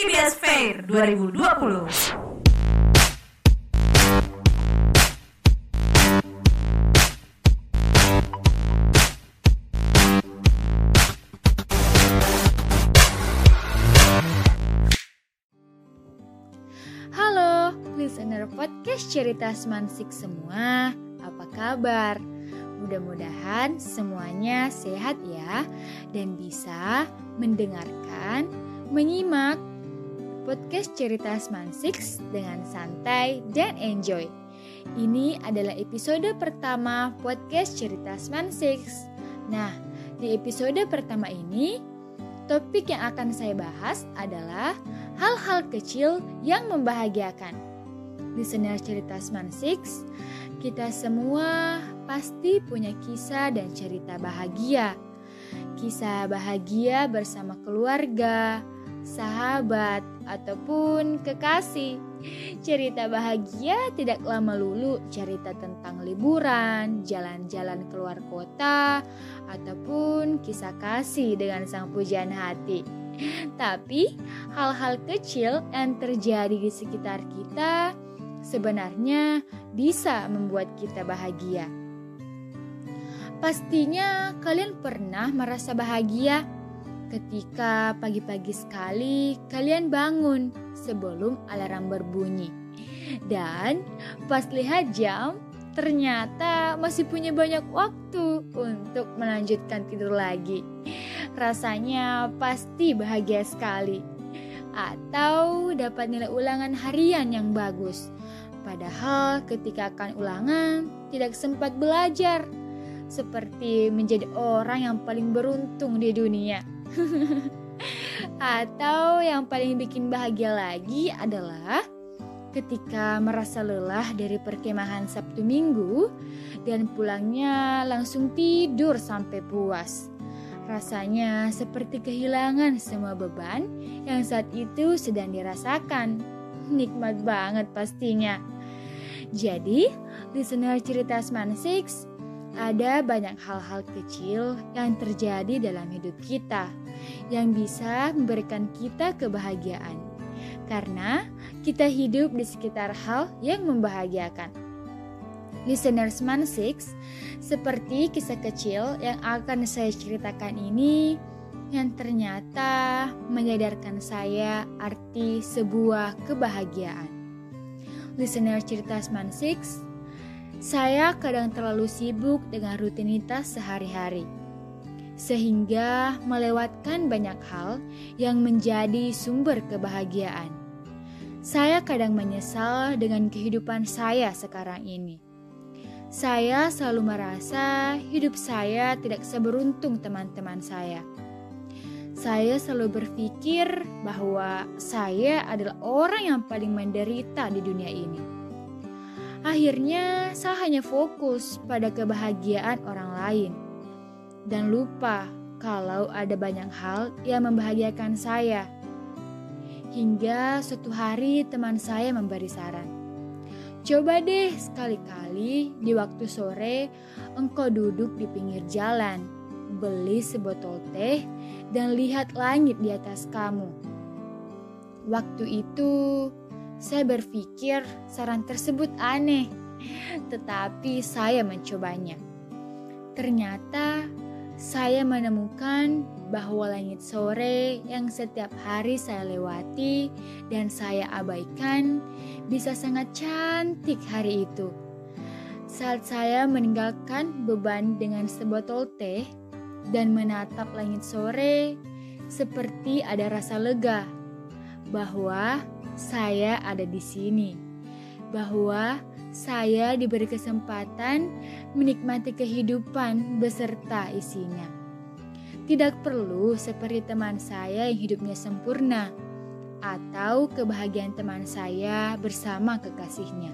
IBS Fair 2020. Halo, listener podcast cerita Smansik semua. Apa kabar? Mudah-mudahan semuanya sehat ya dan bisa mendengarkan, menyimak podcast cerita Smansik dengan santai dan enjoy. Ini adalah episode pertama podcast cerita Smansik. Nah, di episode pertama ini topik yang akan saya bahas adalah hal-hal kecil yang membahagiakan. Listener cerita Sman Six, kita semua pasti punya kisah dan cerita bahagia. Kisah bahagia bersama keluarga, sahabat, ataupun kekasih. Cerita bahagia tidak lama lulu cerita tentang liburan, jalan-jalan keluar kota, ataupun kisah kasih dengan sang pujian hati. Tapi hal-hal kecil yang terjadi di sekitar kita sebenarnya bisa membuat kita bahagia. Pastinya kalian pernah merasa bahagia ketika pagi-pagi sekali kalian bangun sebelum alarm berbunyi. Dan pas lihat jam, ternyata masih punya banyak waktu untuk melanjutkan tidur lagi. Rasanya pasti bahagia sekali. Atau dapat nilai ulangan harian yang bagus. Padahal ketika akan ulangan tidak sempat belajar. Seperti menjadi orang yang paling beruntung di dunia. Atau yang paling bikin bahagia lagi adalah ketika merasa lelah dari perkemahan Sabtu Minggu dan pulangnya langsung tidur sampai puas. Rasanya seperti kehilangan semua beban yang saat itu sedang dirasakan. Nikmat banget pastinya. Jadi, listener cerita Sman Six, ada banyak hal-hal kecil yang terjadi dalam hidup kita yang bisa memberikan kita kebahagiaan. Karena kita hidup di sekitar hal yang membahagiakan. Listeners Man Six, seperti kisah kecil yang akan saya ceritakan ini yang ternyata menyadarkan saya arti sebuah kebahagiaan. Listener cerita Man Six, saya kadang terlalu sibuk dengan rutinitas sehari-hari, sehingga melewatkan banyak hal yang menjadi sumber kebahagiaan. Saya kadang menyesal dengan kehidupan saya sekarang ini. Saya selalu merasa hidup saya tidak seberuntung teman-teman saya. Saya selalu berpikir bahwa saya adalah orang yang paling menderita di dunia ini. Akhirnya, saya hanya fokus pada kebahagiaan orang lain dan lupa kalau ada banyak hal yang membahagiakan saya. Hingga suatu hari teman saya memberi saran. Coba deh sekali-kali di waktu sore engkau duduk di pinggir jalan, beli sebotol teh dan lihat langit di atas kamu. Waktu itu saya berpikir saran tersebut aneh, tetapi saya mencobanya. Ternyata saya menemukan bahwa langit sore yang setiap hari saya lewati dan saya abaikan bisa sangat cantik hari itu. Saat saya meninggalkan beban dengan sebotol teh dan menatap langit sore, seperti ada rasa lega bahwa saya ada di sini, bahwa saya diberi kesempatan menikmati kehidupan beserta isinya. Tidak perlu seperti teman saya yang hidupnya sempurna, atau kebahagiaan teman saya bersama kekasihnya.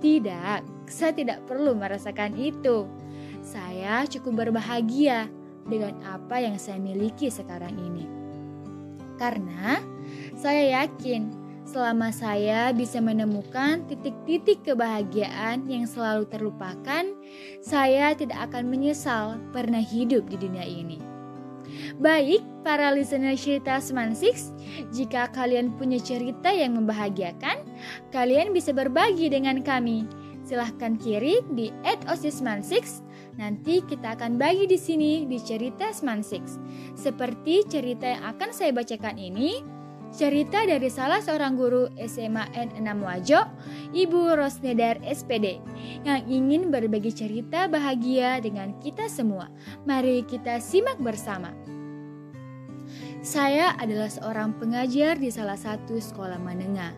Tidak, saya tidak perlu merasakan itu. Saya cukup berbahagia dengan apa yang saya miliki sekarang ini. Karena saya yakin selama saya bisa menemukan titik-titik kebahagiaan yang selalu terlupakan, saya tidak akan menyesal pernah hidup di dunia ini. Baik, para listener cerita Seman Six, jika kalian punya cerita yang membahagiakan, kalian bisa berbagi dengan kami. Silahkan kirim di @osisman6. Nanti kita akan bagi di sini di cerita Seman Six. Seperti cerita yang akan saya bacakan ini, cerita dari salah seorang guru SMA N6 Wajo, Ibu Rosnedar SPD, yang ingin berbagi cerita bahagia dengan kita semua. Mari kita simak bersama. Saya adalah seorang pengajar di salah satu sekolah menengah.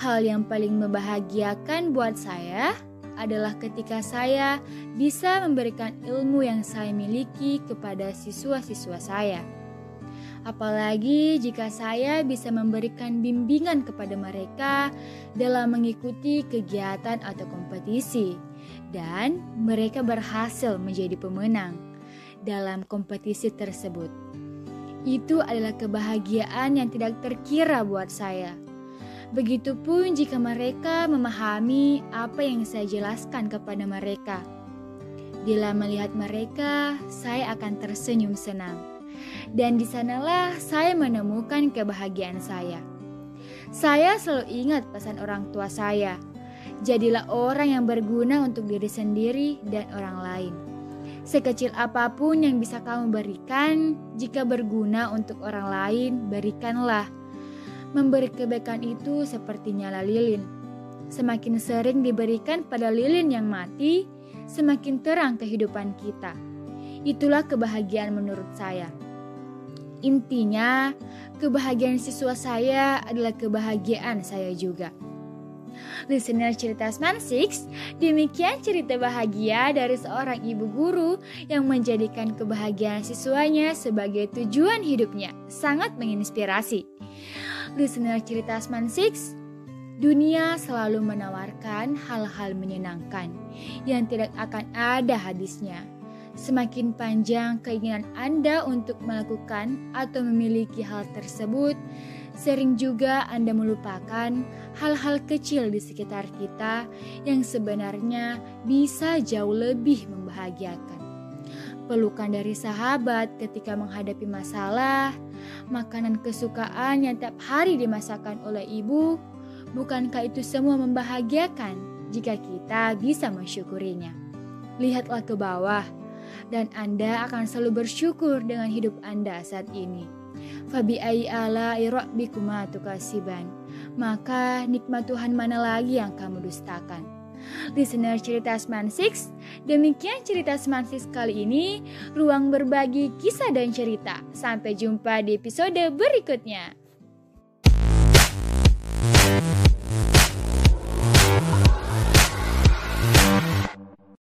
Hal yang paling membahagiakan buat saya adalah ketika saya bisa memberikan ilmu yang saya miliki kepada siswa-siswa saya. Apalagi jika saya bisa memberikan bimbingan kepada mereka dalam mengikuti kegiatan atau kompetisi, dan mereka berhasil menjadi pemenang dalam kompetisi tersebut. Itu adalah kebahagiaan yang tidak terkira buat saya. Begitupun jika mereka memahami apa yang saya jelaskan kepada mereka. Bila melihat mereka, saya akan tersenyum senang. Dan di sanalah saya menemukan kebahagiaan saya. Saya selalu ingat pesan orang tua saya. Jadilah orang yang berguna untuk diri sendiri dan orang lain. Sekecil apa pun yang bisa kamu berikan, jika berguna untuk orang lain, berikanlah. Memberi kebaikan itu seperti nyala lilin. Semakin sering diberikan pada lilin yang mati, semakin terang kehidupan kita. Itulah kebahagiaan menurut saya. Intinya, kebahagiaan siswa saya adalah kebahagiaan saya juga listener cerita Sman Six, demikian cerita bahagia dari seorang ibu guru yang menjadikan kebahagiaan siswanya sebagai tujuan hidupnya. Sangat menginspirasi. Listener cerita Sman Six, dunia selalu menawarkan hal-hal menyenangkan yang tidak akan ada habisnya. Semakin panjang keinginan Anda untuk melakukan atau memiliki hal tersebut, Sering juga Anda melupakan hal-hal kecil di sekitar kita yang sebenarnya bisa jauh lebih membahagiakan. Pelukan dari sahabat ketika menghadapi masalah, makanan kesukaan yang tiap hari dimasakkan oleh ibu, bukankah itu semua membahagiakan jika kita bisa mensyukurinya? Lihatlah ke bawah, dan Anda akan selalu bersyukur dengan hidup Anda saat ini. Fabi ai ala rabbikuma tukasiban. Maka nikmat Tuhan mana lagi yang kamu dustakan? Listener cerita Seman Six, demikian cerita Seman Six kali ini, ruang berbagi kisah dan cerita. Sampai jumpa di episode berikutnya.